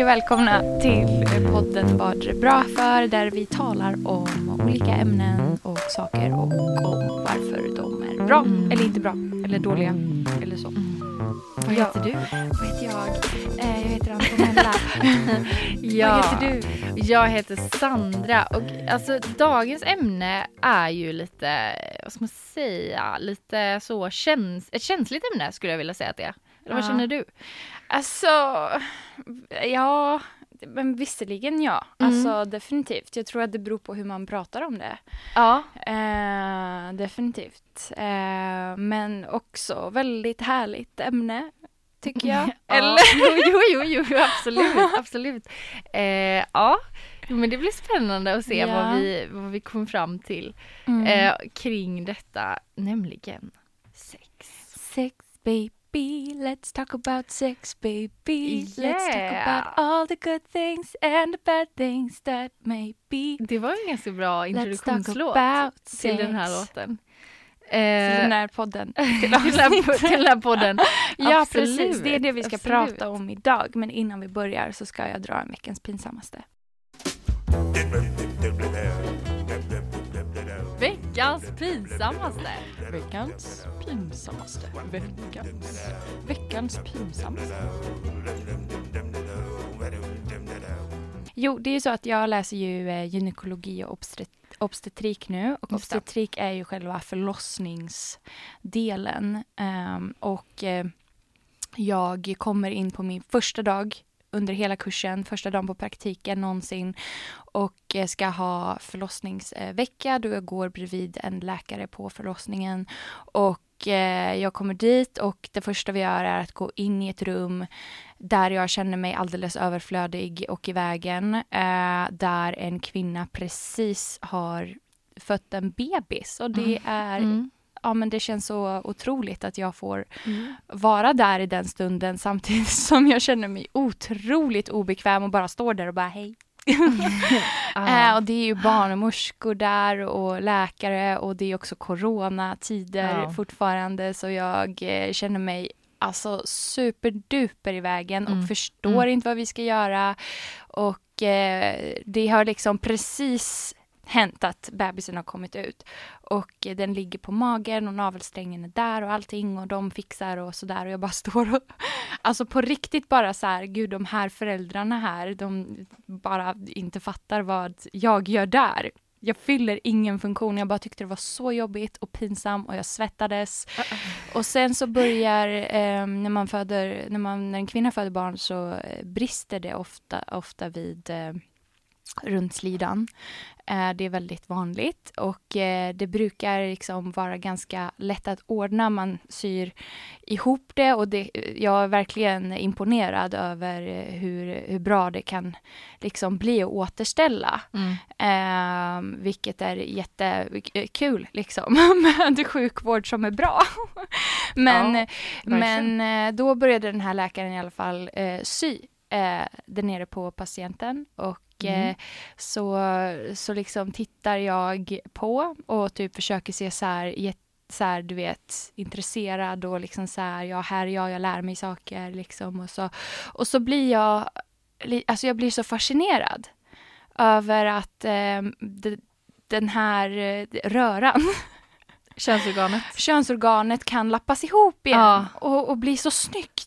Hej och välkomna till podden Vad är det bra för? Där vi talar om olika ämnen och saker och om varför de är bra Mm. eller inte bra eller dåliga eller så. Vad Ja. heter du? Vad heter jag? Eh, jag heter Antonella. Ja, Vad heter du? jag heter Sandra och alltså dagens ämne är ju lite, vad ska man säga, lite så käns ett känsligt ämne skulle jag vilja säga att det är. Eller vad Ja. känner du? Alltså, ja, men visserligen ja. Mm. Alltså definitivt. Jag tror att det beror på hur man pratar om det. Ja. Eh, definitivt. Eh, men också väldigt härligt ämne, tycker jag. Eller? Jo, jo, jo, jo, absolut, absolut. Eh, ja, men det blir spännande att se Ja. vad, vi, vad vi kommer fram till Mm. eh, kring detta, nämligen sex. Sex baby, let's talk about sex baby. Let's talk Yeah. about all the good things and the bad things that may be. Det var en ganska bra introduktionslåt till den här låten. Till den här podden. till, den här, till den här podden. Ja, Absolut, precis. Det är det vi ska absolut. prata om idag. Men innan vi börjar så ska jag dra en veckans pinsammaste. Veckans pinsammaste. Veckans pinsammaste. Veckans, veckans pinsammaste. Jo, det är ju så att jag läser ju eh, gynekologi och obstet obstetrik nu. Och Just det. obstetrik är ju själva förlossningsdelen. Ehm, och eh, jag kommer in på min första dag under hela kursen, första dagen på praktiken någonsin och eh, ska ha förlossningsvecka då jag går bredvid en läkare på förlossningen. Och eh, jag kommer dit och det första vi gör är att gå in i ett rum där jag känner mig alldeles överflödig och i vägen. Eh, där en kvinna precis har fött en bebis och det är Mm. Ja men det känns så otroligt att jag får Mm. vara där i den stunden samtidigt som jag känner mig otroligt obekväm och bara står där och bara hej. Eh, och det är ju barnmorskor där och läkare och det är också coronatider Ja. fortfarande så jag eh, känner mig alltså superduper i vägen och Mm. förstår Mm. inte vad vi ska göra. Och eh, det har liksom precis hänt att bebisen har kommit ut. Och eh, den ligger på magen och navelsträngen är där och allting och de fixar och sådär och jag bara står och alltså på riktigt bara så här, gud de här föräldrarna här, de bara inte fattar vad jag gör där. Jag fyller ingen funktion, jag bara tyckte det var så jobbigt och pinsamt och jag svettades. Och sen så börjar, eh, när man föder, när, man, när en kvinna föder barn så eh, brister det ofta, ofta vid eh, runt slidan. Eh, det är väldigt vanligt och eh, det brukar liksom vara ganska lätt att ordna. Man syr ihop det och det, jag är verkligen imponerad över eh, hur, hur bra det kan liksom bli att återställa. Mm. Eh, vilket är jättekul liksom med sjukvård som är bra. men Ja, men då började den här läkaren i alla fall eh, sy eh, där nere på patienten och Mm. eh, så, så liksom tittar jag på och typ försöker se så här, så här, du vet, intresserad och liksom så här, ja, här är jag, jag lär mig saker liksom och så, och så blir jag, alltså jag blir så fascinerad över att eh, de, den här eh, röran, Könsorganet. könsorganet kan lappas ihop igen Ja. och, och bli så snyggt.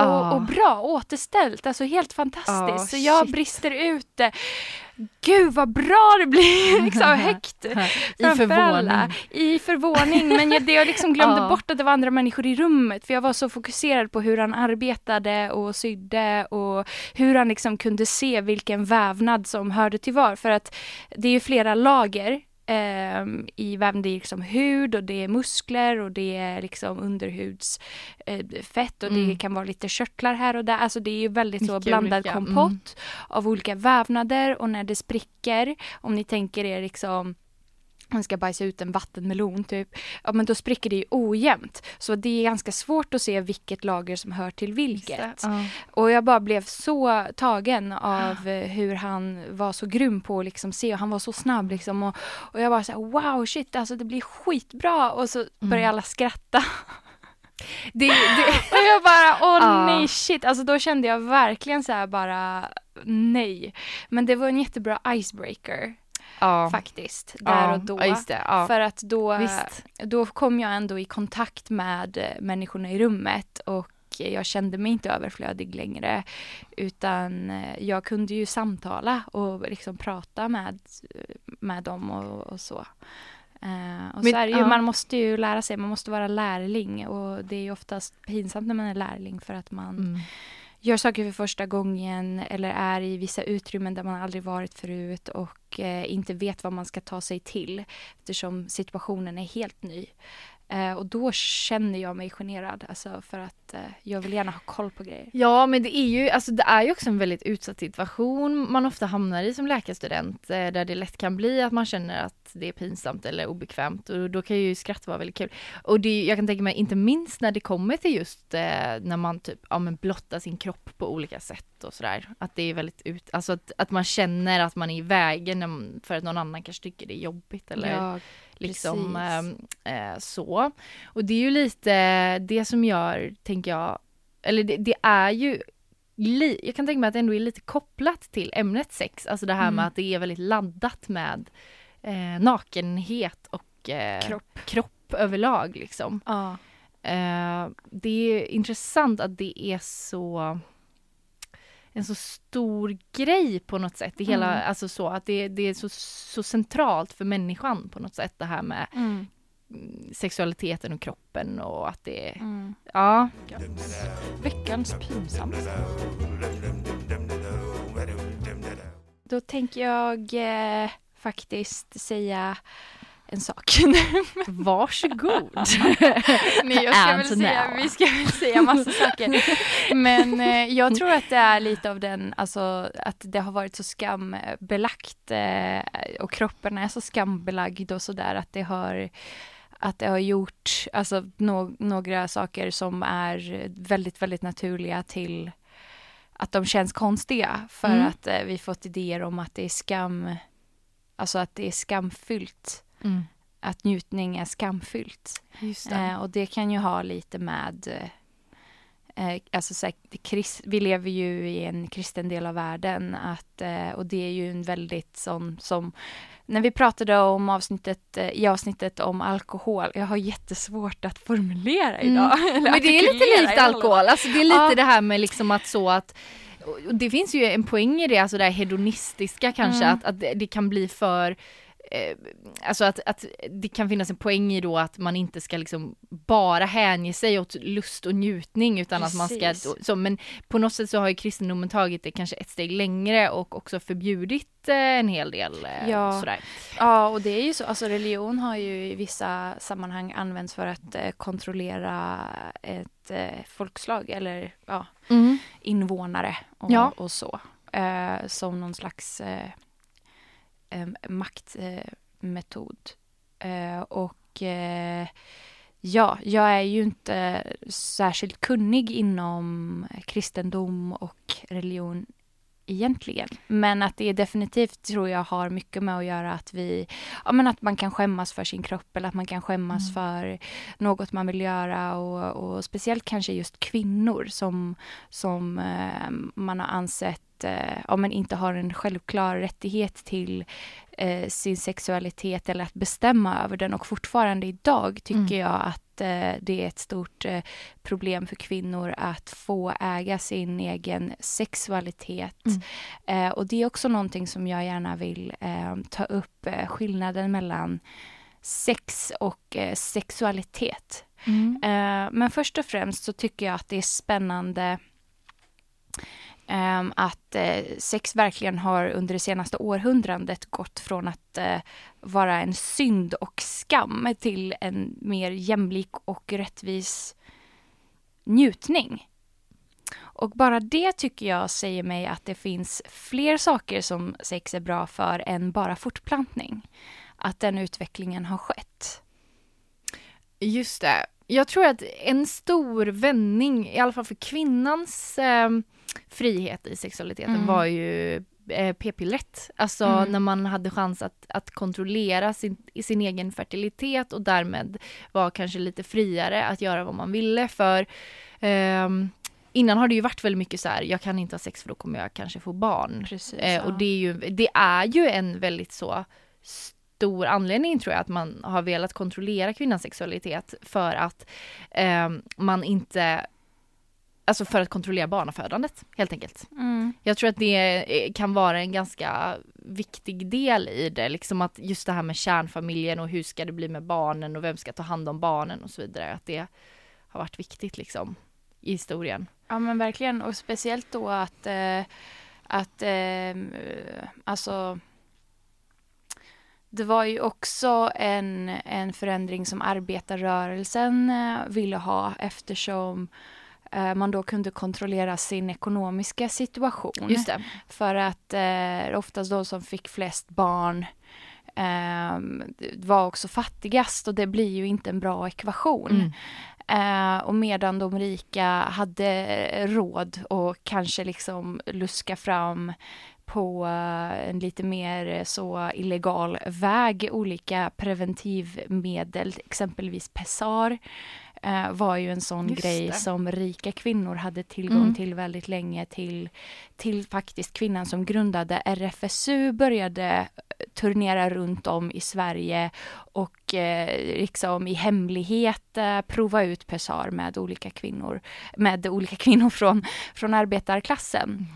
Och, och bra, återställt, alltså helt fantastiskt. Ja, så jag shit. brister ut det. Gud vad bra det blir, liksom högt. I förvåning. alla. I förvåning, men jag, det jag liksom glömde Ja. bort att det var andra människor i rummet för jag var så fokuserad på hur han arbetade och sydde och hur han liksom kunde se vilken vävnad som hörde till var för att det är ju flera lager ehm, i vävnad. Det är liksom hud och det är muskler och det är liksom underhudsfett eh, fett och det Mm. kan vara lite körtlar här och där. Alltså det är ju väldigt så Mycket blandad olika, kompott mm. av olika vävnader och när det spricker, om ni tänker er liksom man ska bajsa ut en vattenmelon typ, ja men då spricker det ju ojämnt. Så det är ganska svårt att se vilket lager som hör till vilket. Ja. Och jag bara blev så tagen av eh, hur han var så grym på att liksom se och han var så snabb liksom och, och jag bara så här, wow shit alltså det blir skitbra och så började alla skratta. Det, det, Och jag bara åh Ja. nej shit, alltså då kände jag verkligen så här bara nej. Men det var en jättebra icebreaker ja. faktiskt, där ja. och då. Det. För att då, Visst. då kom jag ändå i kontakt med eh, människorna i rummet och jag kände mig inte överflödig längre utan eh, jag kunde ju samtala och liksom prata med, med dem och, och så. Eh, och Men- så är ju, ja. man måste ju lära sig, man måste vara lärling och det är ju oftast pinsamt när man är lärling för att man Mm gör saker för första gången eller är i vissa utrymmen där man aldrig varit förut och eh, inte vet vad man ska ta sig till eftersom situationen är helt ny. Eh, och då känner jag mig generad, alltså för att eh, jag vill gärna ha koll på grejer. Ja men det är ju, alltså det är ju också en väldigt utsatt situation man ofta hamnar i som läkarstudent eh, där det lätt kan bli att man känner att det är pinsamt eller obekvämt och då kan ju skratt vara väldigt kul. Och det, jag kan tänka mig inte minst när det kommer till just eh, när man typ, ja men blottar sin kropp på olika sätt och sådär. Att det är väldigt ut, alltså att, att man känner att man är i vägen för att någon annan kanske tycker det är jobbigt eller Ja, liksom precis. eh, så. Och det är ju lite det som gör, tänker jag, eller det, det är ju li, jag kan tänka mig att det ändå är lite kopplat till ämnet sex, alltså det här Mm. med att det är väldigt laddat med eh, nakenhet och eh, Kropp. kropp överlag liksom. ja. Eh, det är intressant att det är så en så stor grej på något sätt. Det hela, Mm. alltså så att det, det är så, så centralt för människan på något sätt det här med Mm. mm, sexualiteten och kroppen och att det är, Mm. ja. Veckans pinsamt. Då tänker jag eh, faktiskt säga en sak. Varsågod. Nej, jag ska väl säga, now. vi ska väl säga massa saker. Men eh, jag tror att det är lite av den, alltså att det har varit så skambelagt eh, och kroppen är så skambelagd och sådär att det har att det har gjort alltså, nå- några saker som är väldigt, väldigt naturliga till att de känns konstiga för Mm. att eh, vi fått idéer om att det är skam, alltså att det är skamfyllt, Mm. att njutning är skamfyllt. Just det. Eh, och det kan ju ha lite med eh, eh, Alltså så krist, vi lever ju i en kristen del av världen att, eh, och det är ju en väldigt sån som när vi pratade om avsnittet, eh, i avsnittet om alkohol, jag har jättesvårt att formulera Mm. idag. eller Men det är lite likt alkohol, alltså det är lite Ja. det här med liksom att så att det finns ju en poäng i det, alltså det här hedonistiska kanske, Mm. att, att det, det kan bli för eh, Alltså att, att det kan finnas en poäng i då att man inte ska liksom bara hänge sig åt lust och njutning utan att man ska, Precis. så, men på något sätt så har ju kristendomen tagit det kanske ett steg längre och också förbjudit eh, en hel del eh, Ja. sådär. Ja, och det är ju så. Alltså religion har ju i vissa sammanhang använts för att eh, kontrollera ett folkslag eller ja, Mm. invånare och, Ja. och så. Som någon slags maktmetod. Eh, metod. eh, och eh, ja, jag är ju inte särskilt kunnig inom kristendom och religion egentligen. Men att det definitivt tror jag har mycket med att göra att vi, ja men att man kan skämmas för sin kropp eller att man kan skämmas Mm. för något man vill göra och, och speciellt kanske just kvinnor som, som man har ansett eh, ja, men inte har en självklar rättighet till eh, sin sexualitet eller att bestämma över den och fortfarande idag tycker Mm. jag att eh, det är ett stort eh, problem för kvinnor att få äga sin egen sexualitet. Mm. Eh, och det är också någonting som jag gärna vill eh, ta upp, skillnaden mellan sex och sexualitet. Mm. Men först och främst så tycker jag att det är spännande Ehm, att eh, sex verkligen har under det senaste århundradet gått från att eh, vara en synd och skam till en mer jämlik och rättvis njutning. Och bara det tycker jag säger mig att det finns fler saker som sex är bra för än bara fortplantning. att den utvecklingen har skett. Just det. Jag tror att en stor vändning, i alla fall för kvinnans eh, frihet i sexualiteten Mm. var ju eh, p-pillret. Alltså Mm. när man hade chans att, att kontrollera sin, sin egen fertilitet och därmed var kanske lite friare att göra vad man ville för ehm, Innan har det ju varit väldigt mycket så här, jag kan inte ha sex för då kommer jag kanske få barn. Precis. Eh, och det är, ju, det är ju en väldigt så stor anledning tror jag att man har velat kontrollera kvinnans sexualitet för att eh, man inte Alltså för att kontrollera barnafödandet helt enkelt. mm. Jag tror att det eh, kan vara en ganska viktig del i det, liksom att just det här med kärnfamiljen och hur ska det bli med barnen och vem ska ta hand om barnen och så vidare, att det har varit viktigt liksom i historien. Ja men verkligen och speciellt då att, eh, att eh, alltså det var ju också en, en förändring som arbetarrörelsen eh, ville ha eftersom eh, man då kunde kontrollera sin ekonomiska situation. För att eh, oftast de som fick flest barn eh, var också fattigast och det blir ju inte en bra ekvation. Mm. Eh, och medan de rika hade råd och kanske liksom luska fram på eh, en lite mer eh, så illegal väg olika preventivmedel, exempelvis Pessar eh, var ju en sån Just grej det. som rika kvinnor hade tillgång Mm. till väldigt länge till, till faktiskt kvinnan som grundade RFSU började turnera runt om i Sverige och liksom i hemlighet eh, prova ut Pessar med olika kvinnor, med olika kvinnor från, från arbetarklassen.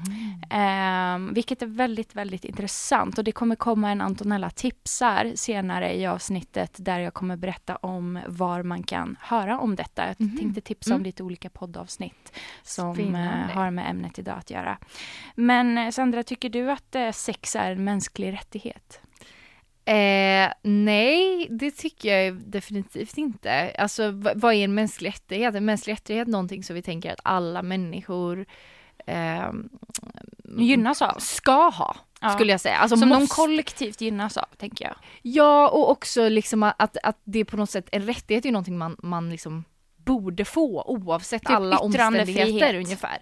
Eh, vilket är väldigt, väldigt intressant och det kommer komma en Antonella tipsar senare i avsnittet där jag kommer berätta om var man kan höra om detta. Jag Mhm. tänkte tipsa om Mm. lite olika poddavsnitt som Spännande. eh, har med ämnet idag att göra. Men eh, Sandra, tycker du att eh, sex är en mänsklig rättighet? Eh, nej, det tycker jag definitivt inte. Alltså vad är en mänsklig rättighet? En mänsklig rättighet är någonting som vi tänker att alla människor ehm, Gynnas av? ska ha, Ja. skulle jag säga. Alltså Som de måste- kollektivt gynnas av, tänker jag. Ja, och också liksom att, att det är på något sätt, en rättighet är ju någonting man, man liksom borde få oavsett Typ alla omständigheter ungefär.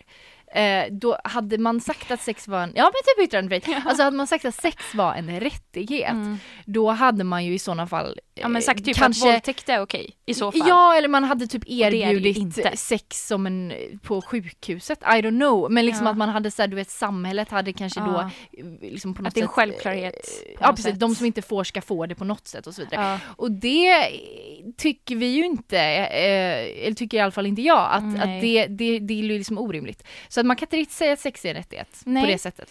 Eh, då hade man sagt att sex var en, ja men typ yttrandefrihet, alltså hade man sagt att sex var en rättighet, Mm. då hade man ju i sådana fall Ja men sagt eh, typ kanske, att våldtäkt är okej i så fall. Ja, eller man hade typ erbjudit sex som en, på sjukhuset, I don't know. Men liksom Ja. att man hade såhär, du vet samhället hade kanske då Ja. eh, liksom på något Att det är en sätt, självklarhet eh, på Ja precis, sätt. de som inte får ska få det på något sätt och så vidare. Ja. Och det tycker vi ju inte, eh, eller tycker i alla fall inte jag, att, Nej. att det, det, det är liksom orimligt. Så man kan inte riktigt säga att sex är en rättighet Nej. på det sättet.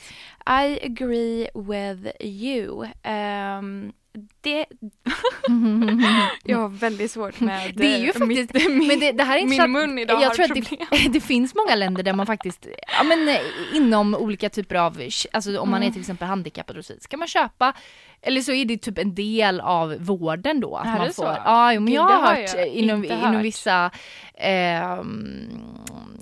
I agree with you. Ehm, det... jag har väldigt svårt med Det är ju eh, faktiskt- mitt, min, Men det, det här är min mun idag jag har tror att problem. det, det finns många länder där man faktiskt, ja men eh, inom olika typer av, alltså om man är Mm. till exempel handikappad och så ska man köpa, eller så är det typ en del av vården då. Att Är man det får, så? Ja, men Gud, jag har hört jag eh, inom, inte inom hört. vissa ehm,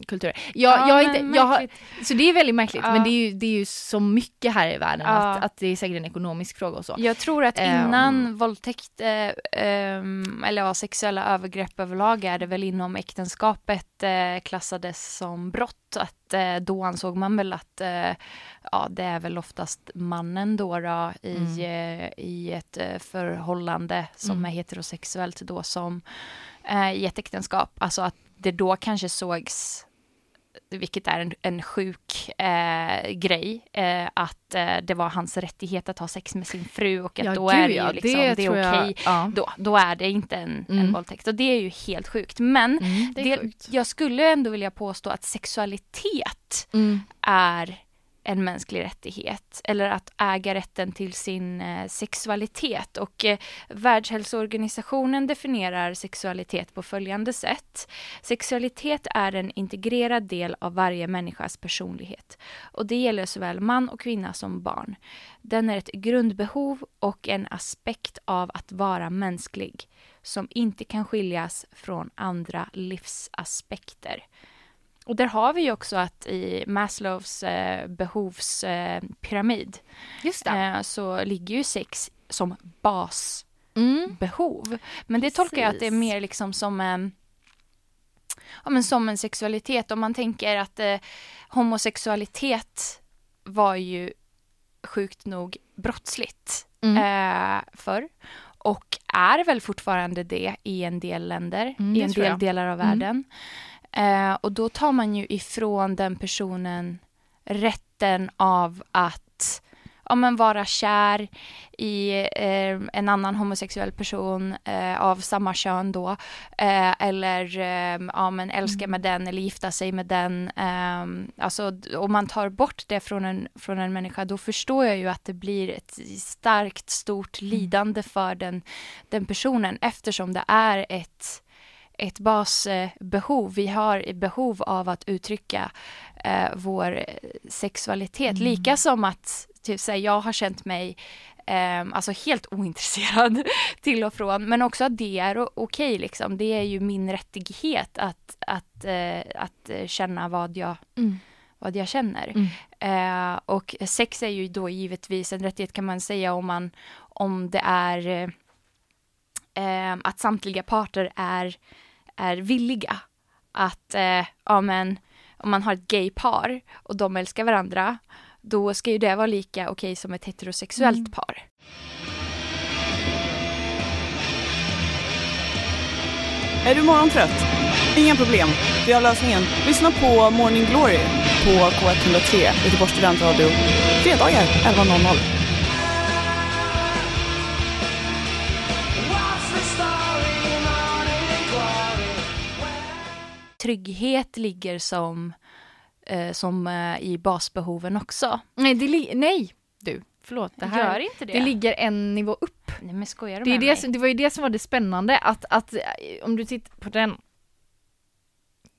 kulturer. Jag, Ja, jag har inte, jag har, så det är väldigt märkligt, Ja. men det är, ju, det är ju så mycket här i världen Ja. att, att det är säkert en ekonomisk fråga och så. Jag tror att Ehm. innan våldtäkt eh, ehm, eller ja, sexuella övergrepp överlag är det väl inom äktenskapet eh, klassades som brott. Att eh, då ansåg man väl att eh, ja, det är väl oftast mannen då, då i, eh, i ett eh, förhållande som Mm. är heterosexuellt då som eh, i ett äktenskap. Alltså att det då kanske sågs vilket är en, en sjuk eh, grej, eh, att eh, det var hans rättighet att ha sex med sin fru och att då är det ju liksom, det, är jag- okej. Ja. Då, då är det inte en, en Mm. våldtäkt och det är ju helt sjukt. Men Mm, det det, jag skulle ändå vilja påstå att sexualitet Mm. är en mänsklig rättighet eller att äga rätten till sin eh, sexualitet och eh, Världshälsoorganisationen definierar sexualitet på följande sätt. Sexualitet är en integrerad del av varje människas personlighet och det gäller såväl man och kvinna som barn. Den är ett grundbehov och en aspekt av att vara mänsklig som inte kan skiljas från andra livsaspekter. Och där har vi ju också att i Maslows eh, behovspyramid eh, så ligger ju sex som basbehov. Mm. Men det Precis. tolkar jag att det är mer liksom som en ja, men som en sexualitet. Om man tänker att eh, homosexualitet var ju sjukt nog brottsligt mm. eh, förr och är väl fortfarande det i en del länder, mm, i en del delar av mm. världen. Eh, och då tar man ju ifrån den personen rätten av att ja, men vara kär i eh, en annan homosexuell person eh, av samma kön då. Eh, eller eh, ja, men älska med den eller gifta sig med den. Eh, alltså om man tar bort det från en, från en människa då förstår jag ju att det blir ett starkt stort mm. lidande för den, den personen eftersom det är ett ett basbehov. Vi har behov av att uttrycka eh, vår sexualitet. Mm. Lika som att typ, så jag har känt mig eh, alltså helt ointresserad till och från. Men också att det är okej okay, liksom. Det är ju min rättighet att, att, eh, att känna vad jag mm. vad jag känner. Mm. Eh, och sex är ju då givetvis en rättighet kan man säga om man om det är eh, att samtliga parter är, är villiga att, eh, ja men om man har ett gay-par och de älskar varandra då ska ju det vara lika okej okay som ett heterosexuellt mm. par. Är du morgontrött? Inga problem, vi har lösningen. Lyssna på Morning Glory på K103, Göteborgs studentradio, fredagar 11.00. Trygghet ligger som eh, som eh, i basbehoven också. Nej, det nej du, förlåt. Det här, Gör inte det. Det ligger en nivå upp. Nej men skojar du det, med det, mig? det var ju det som var det spännande att, att eh, om du tittar på den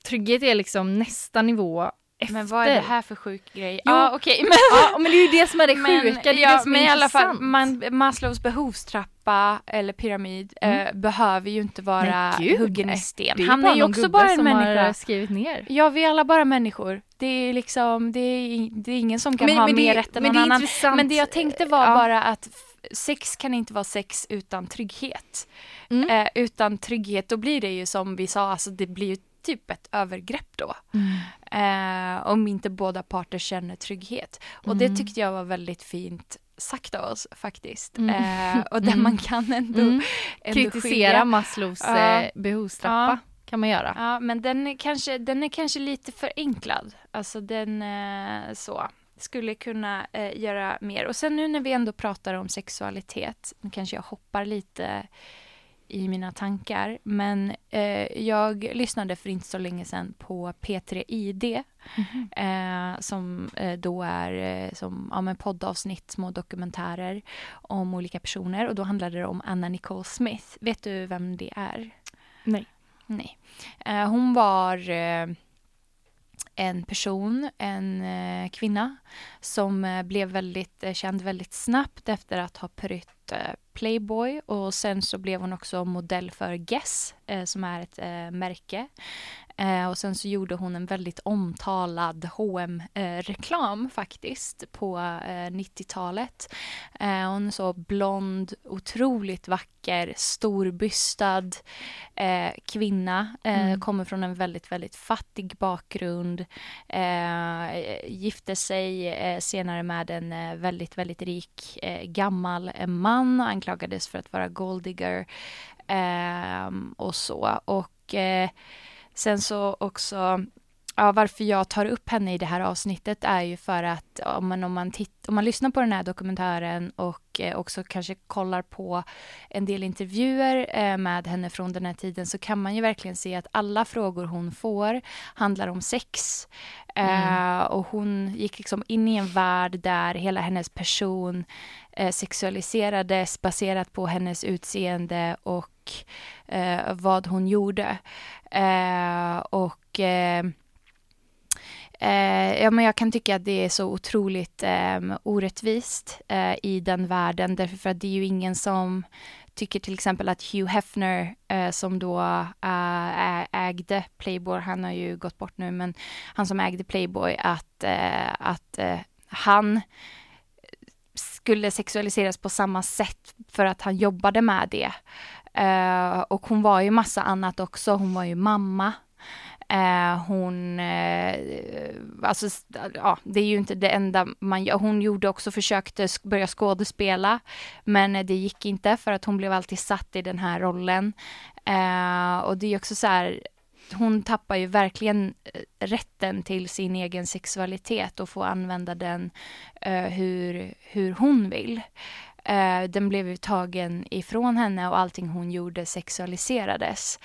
Trygghet är liksom nästa nivå efter. Men vad är det här för sjuk grej? Ja ah, okej okay, men... ja, men det är ju det som är det men, sjuka, det är ja, det som är men i alla fall, man, Maslows behovstrappa eller pyramid mm. eh, behöver ju inte vara Gud, huggen i sten. Han är ju också bara en människa. skrivit ner. Ja, vi är alla bara människor. Det är liksom, det är, det är ingen som kan men, ha men mer det, rätt än någon annan. Intressant. Men det jag tänkte var ja. bara att sex kan inte vara sex utan trygghet. Mm. Eh, utan trygghet, då blir det ju som vi sa, alltså det blir ju typ ett övergrepp då. Mm. Eh, om inte båda parter känner trygghet. Och mm. det tyckte jag var väldigt fint sagt av oss faktiskt. Mm. Eh, och där man mm. kan ändå, mm. ändå Kritisera skilja. Maslows uh, behovstrappa. Ja. Kan man göra. Ja, men den är kanske, den är kanske lite förenklad. Alltså den eh, så skulle kunna eh, göra mer. Och sen nu när vi ändå pratar om sexualitet, nu kanske jag hoppar lite i mina tankar. Men eh, jag lyssnade för inte så länge sedan på P3 ID mm -hmm. eh, som eh, då är eh, som ja, men poddavsnitt, små dokumentärer om olika personer och då handlade det om Anna Nicole Smith. Vet du vem det är? Nej. Nej. Eh, hon var eh, en person, en eh, kvinna som eh, blev väldigt eh, känd väldigt snabbt efter att ha prytt eh, Playboy och sen så blev hon också modell för Guess eh, som är ett eh, märke. Eh, och sen så gjorde hon en väldigt omtalad hm reklam faktiskt på 90-talet. hon är så blond, otroligt vacker, storbystad kvinna. Mm. Kommer från en väldigt, väldigt fattig bakgrund. gifte sig senare med en väldigt, väldigt rik gammal man anklagades för att vara golddigger eh, och så. Och eh, sen så också Ja, varför jag tar upp henne i det här avsnittet är ju för att om man, om man, titt, om man lyssnar på den här dokumentären och eh, också kanske kollar på en del intervjuer eh, med henne från den här tiden så kan man ju verkligen se att alla frågor hon får handlar om sex. Mm. Eh, och hon gick liksom in i en värld där hela hennes person eh, sexualiserades baserat på hennes utseende och eh, vad hon gjorde. Och eh, ja, men jag kan tycka att det är så otroligt eh, orättvist eh, i den världen därför att det är ju ingen som tycker till exempel att Hugh Hefner eh, som då eh, ägde Playboy, han har ju gått bort nu, men han som ägde Playboy, att, eh, att eh, han skulle sexualiseras på samma sätt för att han jobbade med det. Uh, och hon var ju massa annat också. Hon var ju mamma. Eh, hon, eh, alltså, ja, det är ju inte det enda man gör. Hon gjorde också, försökte börja skådespela, men det gick inte för att hon blev alltid satt i den här rollen. Eh, och det är också så här, hon tappar ju verkligen rätten till sin egen sexualitet och får använda den hur, hur hon vill. Uh, den blev ju tagen ifrån henne och allting hon gjorde sexualiserades.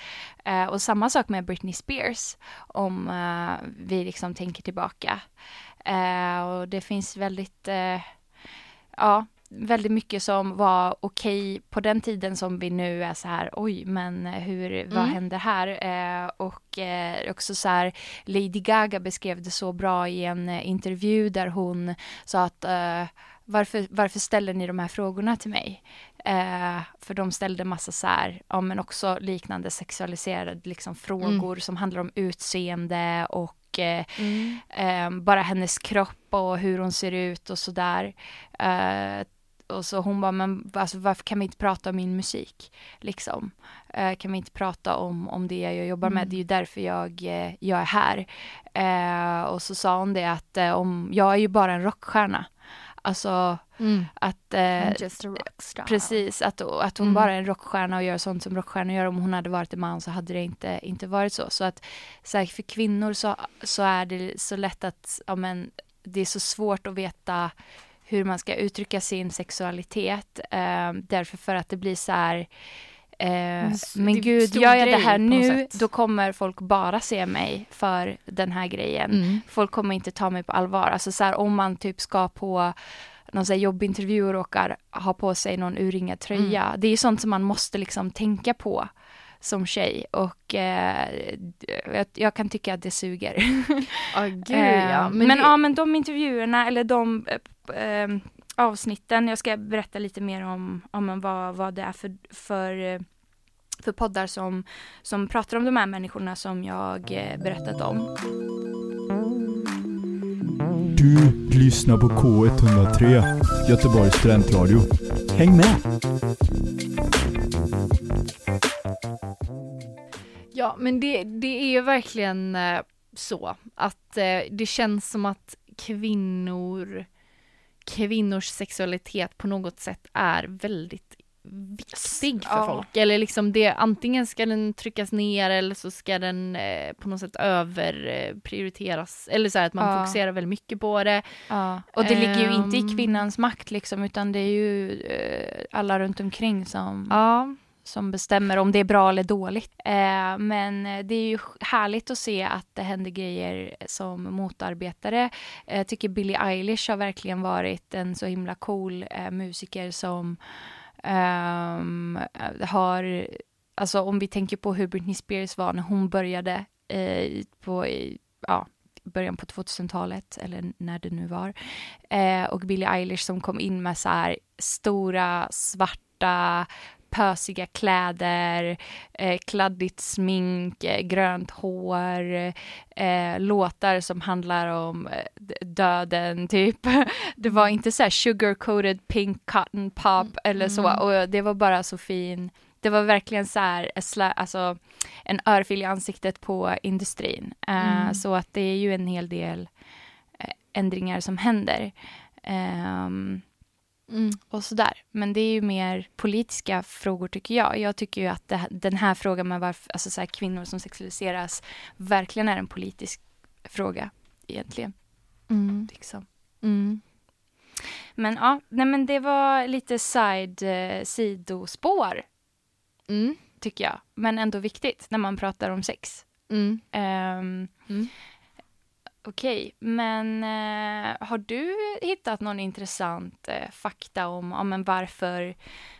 Uh, och samma sak med Britney Spears om uh, vi liksom tänker tillbaka. och det finns väldigt, ja, väldigt mycket som var okej okay på den tiden som vi nu är så här, oj, men hur, mm. vad händer här? och också så här, Lady Gaga beskrev det så bra i en intervju där hon sa att varför, varför ställer ni de här frågorna till mig? Eh, för de ställde massa så här, ja men också liknande sexualiserade liksom frågor mm. som handlar om utseende och eh, mm. eh, bara hennes kropp och hur hon ser ut och sådär. Eh, och så hon bara, men alltså, varför kan vi inte prata om min musik? Liksom. Eh, kan vi inte prata om, om det jag jobbar med? Mm. Det är ju därför jag, eh, jag är här. Och så sa hon det att om, jag är ju bara en rockstjärna. Alltså mm. att... Eh. Precis, att, att hon mm. bara är en rockstjärna och gör sånt som rockstjärnor gör. Om hon hade varit en man så hade det inte, inte varit så. Så att här, för kvinnor så, så är det så lätt att, ja men det är så svårt att veta hur man ska uttrycka sin sexualitet. Eh, därför för att det blir så här Eh, men gud, gör jag det här nu, då kommer folk bara se mig för den här grejen. Mm. Folk kommer inte ta mig på allvar. Alltså så här, om man typ ska på någon så här jobbintervju och råkar ha på sig någon urringad tröja. Mm. Det är sånt som man måste liksom tänka på som tjej och eh, jag, jag, kan tycka att det suger. Oh, gud, ja. Men, men, det... ja, men de intervjuerna eller de eh, eh, avsnitten, jag ska berätta lite mer om, om vad, vad det är för, för för poddar som, som pratar om de här människorna som jag eh, berättat om. Du lyssnar på K103, Göteborgs studentradio. Häng med! Ja, men det, det är ju verkligen eh, så att eh, det känns som att kvinnor kvinnors sexualitet på något sätt är väldigt viktig för ja. folk. Eller liksom det, antingen ska den tryckas ner eller så ska den eh, på något sätt överprioriteras. Eller så här att man ja. fokuserar väldigt mycket på det. Ja. Och det um, ligger ju inte i ehm. kvinnans makt liksom utan det är ju eh, alla runt omkring som ja som bestämmer om det är bra eller dåligt. Eh, men det är ju härligt att se att det händer grejer som motarbetare. Jag eh, tycker Billie Eilish har verkligen varit en så himla cool eh, musiker som ehm, har, alltså om vi tänker på hur Britney Spears var när hon började eh, på, ja, början på 2000-talet, eller när det nu var. Eh, och Billie Eilish som kom in med så här stora svarta pösiga kläder, eh, kladdigt smink, eh, grönt hår, eh, låtar som handlar om eh, döden, typ. Det var inte så här sugar-coated pink cotton pop mm. eller så, mm. och det var bara så fin det var verkligen så här, alltså, en örfil i ansiktet på industrin. Uh, mm. Så att det är ju en hel del ändringar som händer. Um, Mm. Och sådär. Men det är ju mer politiska frågor tycker jag. Jag tycker ju att det, den här frågan med varför, alltså så här, kvinnor som sexualiseras verkligen är en politisk fråga egentligen. Mm. Liksom. Mm. Men ja, nej men det var lite side, eh, sidospår. Mm. Tycker jag. Men ändå viktigt när man pratar om sex. Um, Okej, men eh, har du hittat någon intressant eh, fakta om, om men varför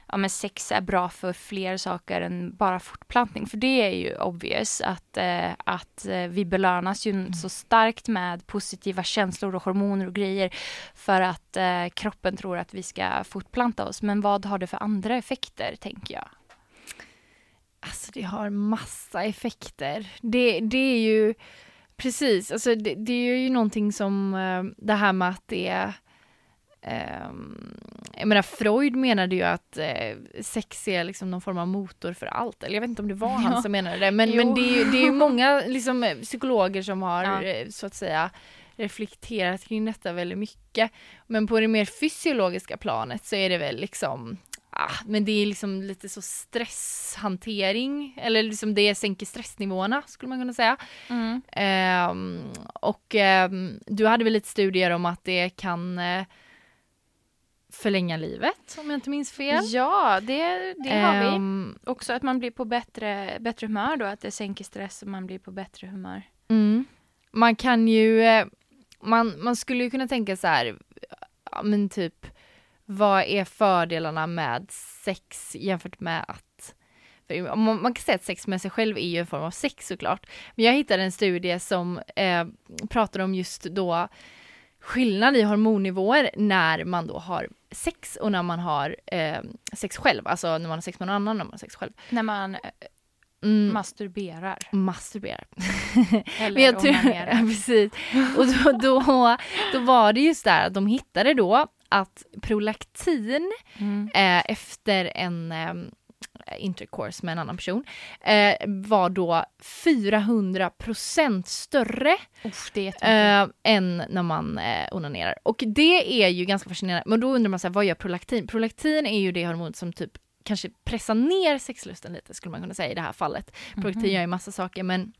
ja, men sex är bra för fler saker än bara fortplantning? För det är ju obvious att, eh, att eh, vi belönas ju mm. så starkt med positiva känslor och hormoner och grejer för att eh, kroppen tror att vi ska fortplanta oss. Men vad har det för andra effekter, tänker jag? Alltså det har massa effekter. Det, det är ju Precis, alltså det, det, är ju någonting som eh, det här med att det ehm, jag menar Freud menade ju att eh, sex är liksom någon form av motor för allt. Eller jag vet inte om det var han Ja. som menade det. Men, Jo. men det, är ju, det är många liksom, eh, psykologer som har Ja. så att säga reflekterat kring detta väldigt mycket. Men på det mer fysiologiska planet så är det väl liksom Ah, men det är liksom lite så stresshantering, eller liksom det sänker stressnivåerna skulle man kunna säga. Mm. Ehm, och ehm, du hade väl lite studier om att det kan eh, förlänga livet, om jag inte minns fel. Ja, det, det har vi. Ehm, Också att man blir på bättre, bättre humör då, att det sänker stress och man blir på bättre humör. mm. Man kan ju, eh, man, man skulle ju kunna tänka så här, ja, men typ, vad är fördelarna med sex jämfört med att man, kan säga att sex med sig själv är ju en form av sex såklart. Men jag hittade en studie som eh, pratar om just då skillnad i hormonnivåer när man då har sex och när man har eh, sex själv, alltså när man har sex med någon annan när man har sex själv. När man eh, Mm, masturberar. masturberar. Eller jag tror, ja, precis. Och då, då, då var det just där att de hittade då att prolaktin Mm. eh, efter en eh, intercourse med en annan person eh, var då 400% större Uff, eh, än när man eh, onanerar. Och det är ju ganska fascinerande. Men då undrar man så här, vad gör prolaktin? Prolaktin är ju det hormon som typ kanske pressar ner sexlusten lite skulle man kunna säga i det här fallet. Prolaktin Mhm. gör ju massa saker men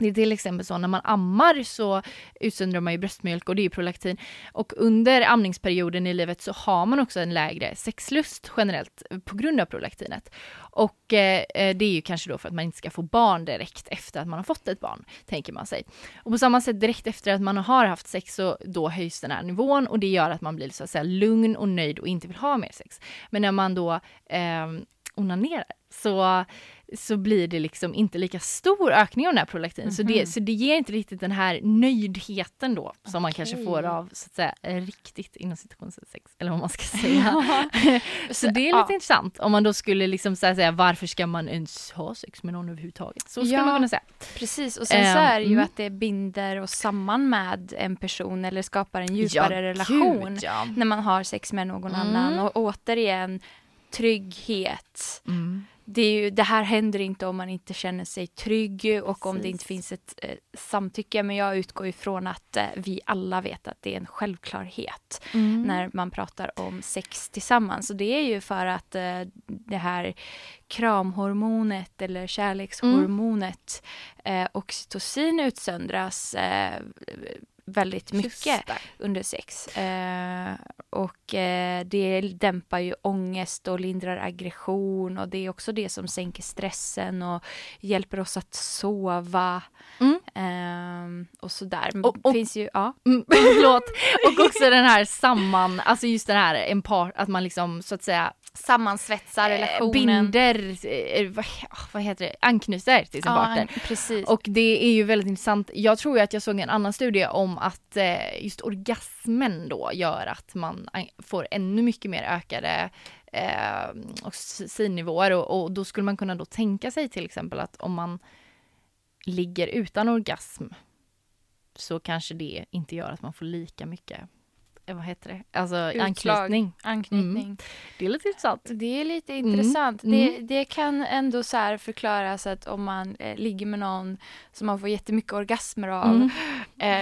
det är till exempel så när man ammar så utsöndrar man ju bröstmjölk och det är ju prolaktin. Och under amningsperioden i livet så har man också en lägre sexlust generellt på grund av prolaktinet. Och eh, eh, det är ju kanske då för att man inte ska få barn direkt efter att man har fått ett barn, tänker man sig. Och på samma sätt direkt efter att man har haft sex så då höjs den här nivån och det gör att man blir så att säga lugn och nöjd och inte vill ha mer sex. Men när man då eh, onanerar så, så blir det liksom inte lika stor ökning av den här prolaktin. Så, det, Mhm. så det ger inte riktigt den här nöjdheten då som man kanske får av så att säga riktigt inom situationstecken eller vad man ska säga. så det är lite Ja. intressant om man då skulle liksom så säga varför ska man ens ha sex med någon överhuvudtaget? Så skulle Ja. man kunna säga. Precis, och sen så Ehm, är det ju mm. att det binder oss samman med en person eller skapar en djupare relation gud, ja. när man har sex med någon Mm. annan. Och återigen, trygghet. Mm. Det, ju, det här händer inte om man inte känner sig trygg och om det inte finns ett eh, samtycke. Men jag utgår ifrån att eh, vi alla vet att det är en självklarhet Mm. när man pratar om sex tillsammans. Och det är ju för att eh, det här kramhormonet eller kärlekshormonet eh, oxytocin utsöndras eh, väldigt mycket under sex. Eh, och eh, det dämpar ju ångest och lindrar aggression och det är också det som sänker stressen och hjälper oss att sova. Mm. Eh, och sådär. Och- och- finns ju, ja. Mm, förlåt. Och också den här samman, alltså just den här en par, att man liksom så att säga Sammansvetsa eh, relationen. binder, eh, vad, heter det, anknyter till sin ja, partner. precis. Och det är ju väldigt intressant. Jag tror ju att jag såg en annan studie om att eh, just orgasmen då gör att man an- får ännu mycket mer ökade eh, oxytocinnivåer och, och då skulle man kunna då tänka sig till exempel att om man ligger utan orgasm så kanske det inte gör att man får lika mycket, vad heter det, alltså Utslag. anknytning. Anknytning. Det är lite intressant. Det är lite Mm. intressant. Mm. Det, det kan ändå så förklaras att om man eh, ligger med någon som man får jättemycket orgasmer av Mm.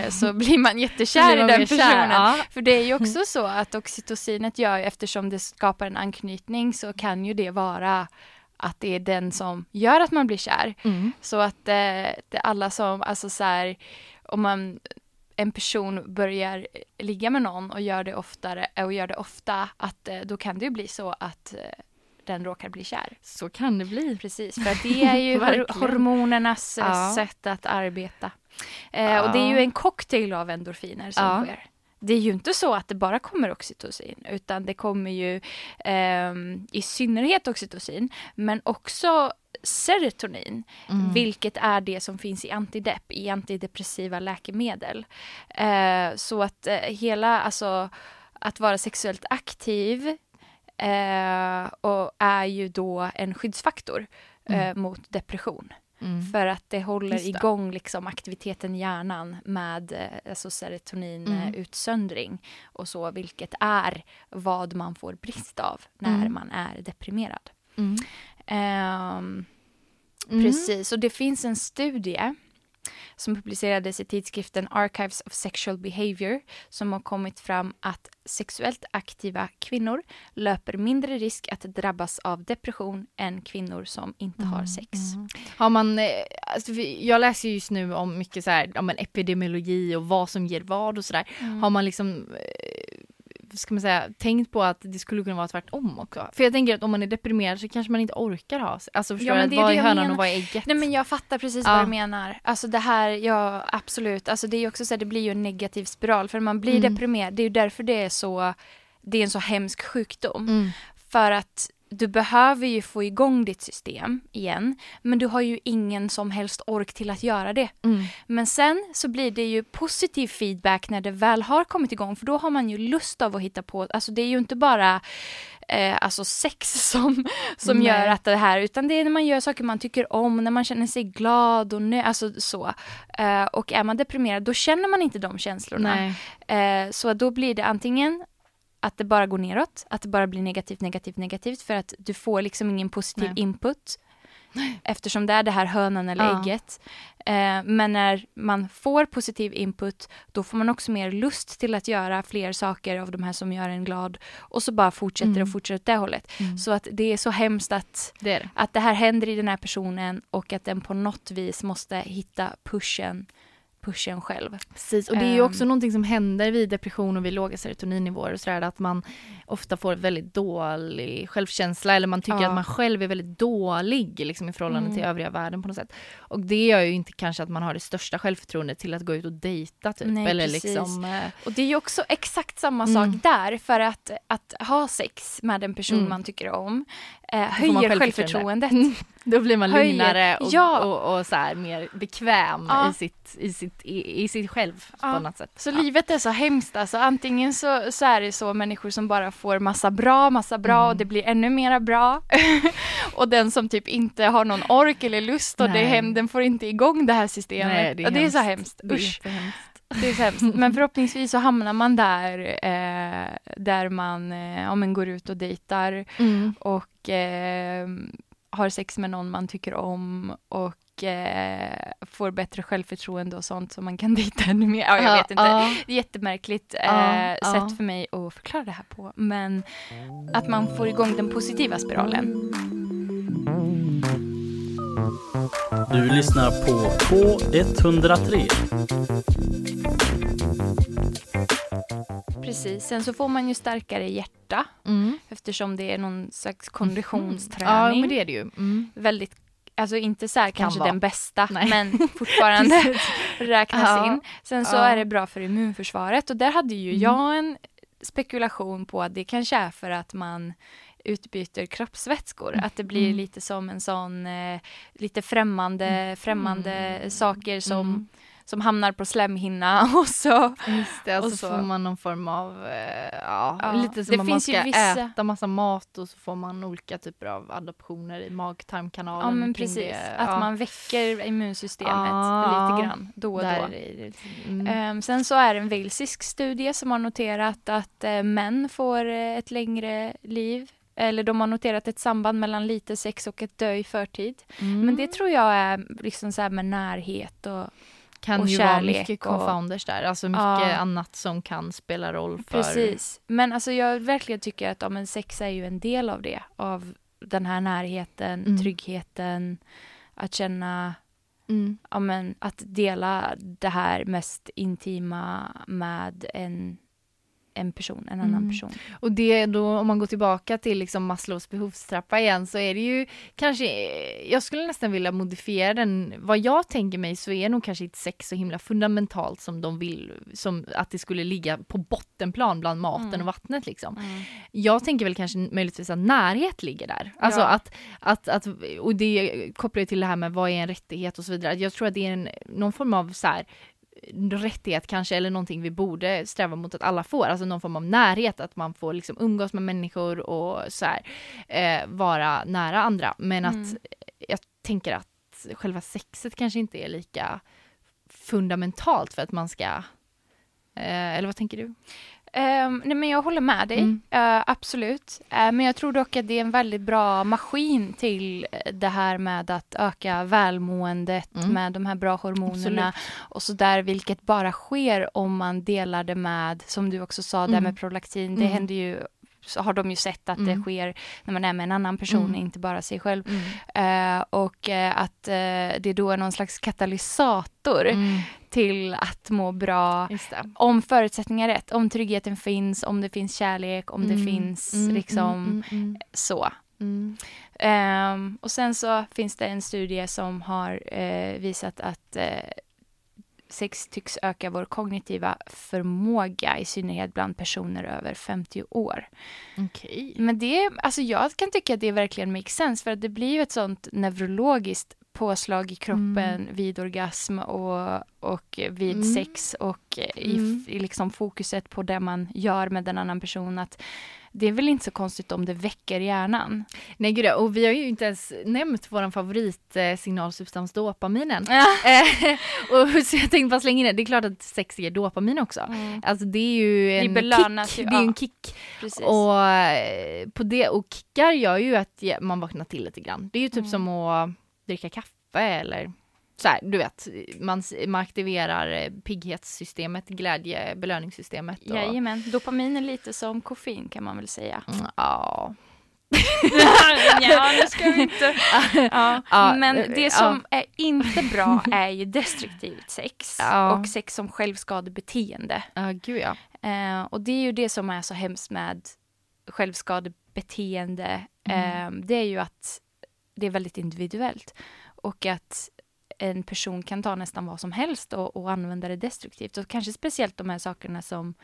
eh, så blir man jättekär i den personen. kär, ja. För det är ju också så att oxytocinet gör, eftersom det skapar en anknytning så kan ju det vara att det är den som gör att man blir kär. Mm. Så att eh, alla som, alltså så här, om man en person börjar ligga med någon och gör det oftare och gör det ofta, att eh, då kan det ju bli så att eh, den råkar bli kär. Så kan det bli. Precis, för det är ju hormonernas eh, Ja. sätt att arbeta. Eh, Och det är ju Ja. en cocktail av endorfiner som Ja. sker. Det är ju inte så att det bara kommer oxytocin, utan det kommer ju ehm, i synnerhet oxytocin, men också serotonin, Mm. vilket är det som finns i antidepp, i antidepressiva läkemedel. Eh, så att eh, hela, alltså att vara sexuellt aktiv eh, och är ju då en skyddsfaktor eh, Mm. mot depression. Mm. För att det håller Just det. igång liksom aktiviteten i hjärnan med eh, alltså serotoninutsöndring och så, vilket är vad man får brist av när Mm. man är deprimerad. Mm. Ehm, Mm. Precis, och det finns en studie som publicerades i tidskriften Archives of Sexual Behavior som har kommit fram att sexuellt aktiva kvinnor löper mindre risk att drabbas av depression än kvinnor som inte har sex. Mm. Har man, eh, alltså, jag läser just nu om mycket så här, om en epidemiologi och vad som ger vad och sådär. Mm. Har man liksom, eh, ska man säga, tänkt på att det skulle kunna vara tvärtom också? För jag tänker att om man är deprimerad så kanske man inte orkar ha, alltså förstår Ja, du? vad är hönan och vad är ägget? Nej men jag fattar precis Ja. vad du menar. Alltså det här, ja absolut. Alltså det är ju också så här, det blir ju en negativ spiral för man blir Mm. deprimerad. Det är ju därför det är så, det är en så hemsk sjukdom. Mm. För att du behöver ju få igång ditt system igen. Men du har ju ingen som helst ork till att göra det. Mm. Men sen så blir det ju positiv feedback när det väl har kommit igång. För då har man ju lust av att hitta på, alltså det är ju inte bara eh, alltså sex som, som Nej. gör att det här, utan det är när man gör saker man tycker om, när man känner sig glad och nö, alltså så. Eh, och är man deprimerad då känner man inte de känslorna. Eh, så då blir det antingen att det bara går neråt, att det bara blir negativt, negativt, negativt för att du får liksom ingen positiv Nej. input. Eftersom det är det här hönan eller Ja. ägget. Eh, men när man får positiv input då får man också mer lust till att göra fler saker av de här som gör en glad. Och så bara fortsätter Mm. och fortsätter åt det hållet. Mm. Så att det är så hemskt att, Det det. att det här händer i den här personen och att den på något vis måste hitta pushen, pushen själv. Precis, och det är ju också någonting som händer vid depression och vid låga serotoninnivåer och sådär, att man ofta får väldigt dålig självkänsla eller man tycker Ja. att man själv är väldigt dålig liksom, i förhållande Mm. till övriga världen på något sätt. Och det gör ju inte kanske att man har det största självförtroendet till att gå ut och dejta typ. Nej, eller precis. liksom, eh, Och det är ju också exakt samma Mm. sak där, för att, att ha sex med en person Mm. man tycker om eh, höjer självförtroende. självförtroendet. då blir man Höjer- lugnare och, Ja. och, och så här, mer bekväm Ja. i, sitt, i, sitt, i, i sitt själv Ja. på något sätt. Så livet är så hemskt alltså. Antingen så, så är det så människor som bara får massa bra, massa bra Mm. och det blir ännu mera bra. och den som typ inte har någon ork eller lust och det Nej. hem, den får inte igång det här systemet. Nej, det är och det är så hemskt. hemskt. Det är Usch. Det är så hemskt. Men förhoppningsvis så hamnar man där, eh, där man eh, ja, men går ut och dejtar Mm. och eh, har sex med någon man tycker om och eh, får bättre självförtroende och sånt så man kan dejta ännu mer. Ja, jag vet inte. Det är jättemärkligt eh, sätt för mig att förklara det här på. Men att man får igång den positiva spiralen. Du lyssnar på K103. Precis. Sen så får man ju starkare hjärta Mm. eftersom det är någon slags Ja, konditionsträning. men det är det ju. Mm. Väldigt Alltså inte så här kanske vara. den bästa, Nej. men fortfarande räknas Ja. in. Sen så Ja. är det bra för immunförsvaret och där hade ju Mm. jag en spekulation på att det kanske är för att man utbyter kroppsvätskor. Att det blir Mm. lite som en sån, eh, lite främmande, främmande saker som, Mm. som hamnar på slemhinna och så. Just det, och Och så, får man någon form av, eh, ja, Ja, lite som om man ska vissa- äta massa mat och så får man olika typer av adaptioner i mag-tarmkanalen. Ja men precis, det. att ja. man väcker immunsystemet Ja. lite grann då och Där då. det mm. Ehm, sen så är det en walesisk studie som har noterat att eh, män får eh, ett längre liv. Eller de har noterat ett samband mellan lite sex och ett dö i förtid. Mm. Men det tror jag är liksom så här med närhet och kan och ju vara mycket och- confounders där, alltså mycket Ja. annat som kan spela roll för... precis. Men alltså jag verkligen tycker att ja, men sex är ju en del av det. Av den här närheten, Mm. tryggheten, att känna Mm. ja, men, att dela det här mest intima med en, en person, en annan Mm. person. Och det då, om man går tillbaka till liksom Maslows behovstrappa igen, så är det ju kanske, jag skulle nästan vilja modifiera den, vad jag tänker mig så är nog kanske inte sex så himla fundamentalt som de vill, som att det skulle ligga på bottenplan bland maten Mm. och vattnet liksom. Jag tänker väl kanske möjligtvis att närhet ligger där. Alltså Ja. att, att, att, och det kopplar ju till det här med vad är en rättighet och så vidare. Jag tror att det är en, någon form av så här rättighet kanske, eller någonting vi borde sträva mot att alla får, alltså någon form av närhet, att man får liksom umgås med människor och så här, eh, vara nära andra. Men Mm. att jag tänker att själva sexet kanske inte är lika fundamentalt för att man ska, eh, eller vad tänker du? Um, nej men jag håller med dig, Mm. uh, absolut. Uh, men jag tror dock att det är en väldigt bra maskin till eh, det här med att öka välmåendet Mm. med de här bra hormonerna Absolut. och så där, vilket bara sker om man delar det med, som du också sa, det Mm. med prolaktin. Det Mm. händer ju, så har de ju sett att Mm. det sker när man är med en annan person, Mm. inte bara sig själv. Mm. Eh, och eh, att eh, det då är någon slags katalysator Mm. till att må bra om förutsättningar är rätt, om tryggheten finns, om det finns kärlek, om det Mm. finns Mm, liksom så. Ehm, och sen så finns det en studie som har visat att sex tycks öka vår kognitiva förmåga, i synnerhet bland personer över 50 år. Okej. Men det, alltså jag kan tycka att det verkligen makes sense, för att det blir ju ett sånt neurologiskt påslag i kroppen vid orgasm och, och vid Mm. sex och i, Mm. i liksom fokuset på det man gör med en annan person. Att det är väl inte så konstigt om det väcker hjärnan. Nej gud, och vi har ju inte ens nämnt vår favoritsignalsubstans dopaminen. Eh, och så jag tänkte bara slänga in det, det är klart att sex ger dopamin också. Mm, Alltså det är ju en kick. ju, det är ja. en kick. precis. Och, eh, på det, och kickar gör ju att ja, man vaknar till lite grann. Det är ju typ Mm. som att dricka kaffe eller så här, du vet, man, man aktiverar eh, pigghetssystemet, glädje, belöningssystemet. Och, Jajamän, dopamin är lite som koffein kan man väl säga. Mm, ja. ja, nu ska vi inte... Ja. Ja, Men eh, det som är inte bra är ju destruktivt sex Ja. och sex som självskadebeteende. Ja, gud ja. Eh, och det är ju det som är så hemskt med självskadebeteende. Eh, det är ju att det är väldigt individuellt och att en person kan ta nästan vad som helst och, och använda det destruktivt. Och kanske speciellt de här sakerna som,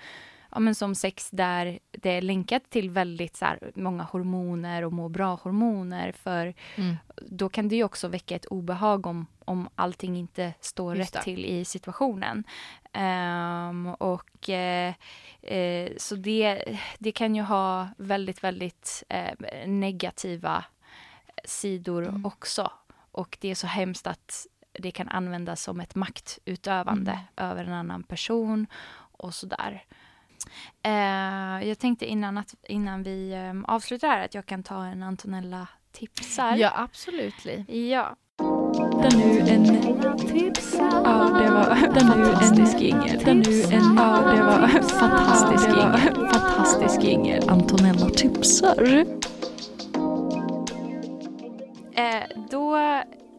ja, men som sex där det är länkat till väldigt så här, många hormoner och må bra-hormoner. För Mm. då kan det ju också väcka ett obehag om, om allting inte står Just rätt det. till i situationen. Ehm, och eh, eh, så det, det kan ju ha väldigt, väldigt eh, negativa sidor Mm. också. Och det är så hemskt att det kan användas som ett maktutövande Mm. över en annan person och sådär. Eh, jag tänkte innan, att, innan vi eh, avslutar här att jag kan ta en Antonella tipsar. Ja, absolut Li. Ja. Den nu en tips. Ja, det var fantastisk jingel. Den nu en ja, det var fantastisk jingel. Fantastisk jingel. Antonella tipsar. Eh, då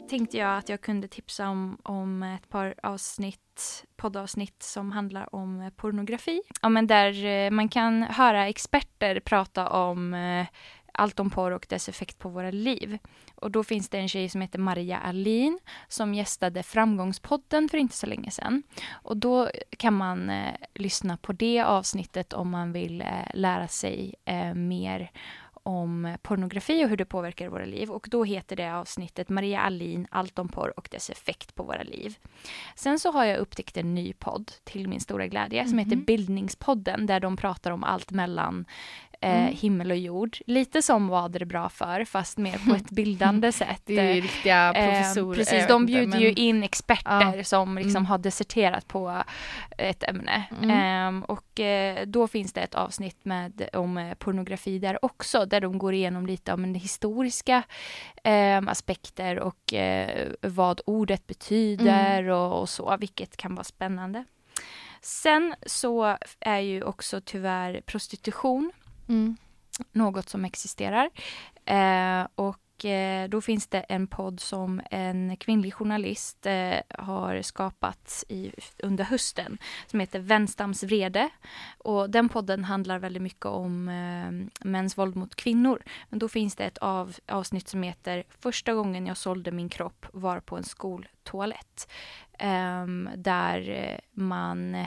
tänkte jag att jag kunde tipsa om, om ett par avsnitt, poddavsnitt som handlar om eh, pornografi. Ja, men där eh, man kan höra experter prata om eh, allt om porr och dess effekt på våra liv. Och då finns det en tjej som heter Maria Alin som gästade Framgångspodden för inte så länge sedan. Och då kan man eh, lyssna på det avsnittet om man vill eh, lära sig eh, mer om pornografi och hur det påverkar våra liv. Och då heter det avsnittet Maria Alin, allt om porr och dess effekt på våra liv. Sen så har jag upptäckt en ny podd till min stora glädje som heter Mhm. Bildningspodden där de pratar om allt mellan Mm. himmel och jord. Lite som Vad är det bra för fast mer på ett bildande sätt. Det är ju riktiga Eh, professorer. precis, de bjuder men- ju in experter Ja. som liksom Mm. har disserterat på ett ämne. Mm. Ehm, och eh, då finns det ett avsnitt med, om eh, pornografi där också, där de går igenom lite om historiska ehm, aspekter och eh, vad ordet betyder Mm. och, och så, vilket kan vara spännande. Sen så är ju också tyvärr prostitution Mm. något som existerar. Eh, och eh, då finns det en podd som en kvinnlig journalist eh, har skapat i, under hösten som heter Vänstams vrede. Och den podden handlar väldigt mycket om eh, mäns våld mot kvinnor. Men då finns det ett av, avsnitt som heter Första gången jag sålde min kropp var på en skoltoalett. Ehm, där eh, man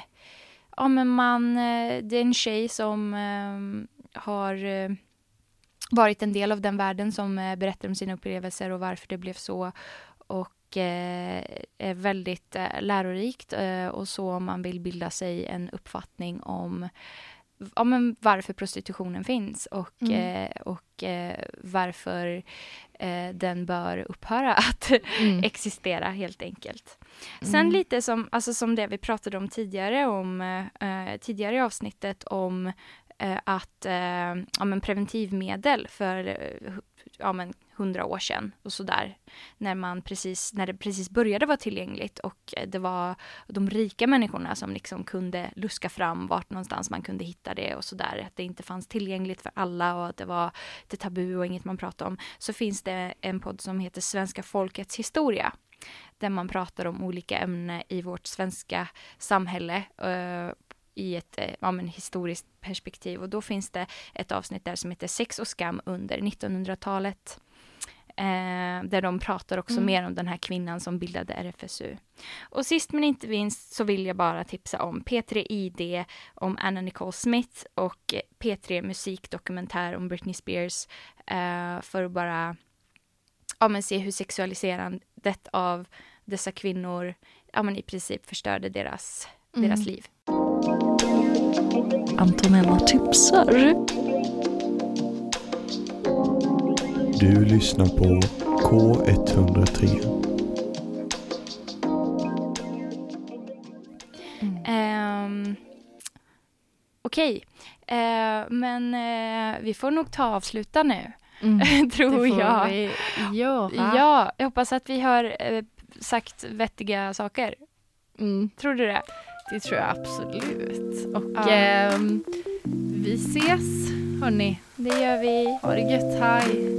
Ja men man, eh, det är en tjej som ehm, har eh, varit en del av den världen som eh, berättar om sina upplevelser och varför det blev så. Och eh, är väldigt lärorikt och så om man vill bilda sig en uppfattning om ja, men varför prostitutionen finns och, Mm. och varför den bör upphöra att Mm. existera helt enkelt. Sen Mm. lite som, alltså som det vi pratade om tidigare, om, tidigare i avsnittet om Eh, att eh, ja, men preventivmedel för eh, hu- ja, men hundra år sedan och sådär. När, man precis, när det precis började vara tillgängligt och eh, det var de rika människorna som liksom kunde luska fram vart någonstans man kunde hitta det och sådär. Att det inte fanns tillgängligt för alla och att det var det tabu och inget man pratade om. Så finns det en podd som heter Svenska folkets historia där man pratar om olika ämnen i vårt svenska samhälle eh, i ett eh, ja, men historiskt perspektiv. Och då finns det ett avsnitt där som heter Sex och skam under 1900-talet. Eh, där de pratar också Mm. mer om den här kvinnan som bildade RFSU. Och sist men inte minst så vill jag bara tipsa om P3 ID om Anna Nicole Smith och eh, P3 Musikdokumentär om Britney Spears eh, för att bara ja, men se hur sexualiserandet av dessa kvinnor ja, men i princip förstörde deras, Mm. deras liv. Antonella tipsar. Du lyssnar på K103. Ehm, Okej, Eh, men eh, vi får nog ta avsluta nu, Mm. tror det får jag. vi göra. Ja, jag hoppas att vi har eh, sagt vettiga saker. Mm, Tror du det? Det tror jag absolut. Och Ja. ehm, vi ses hörni. Det gör vi. Ha det gött. Hej.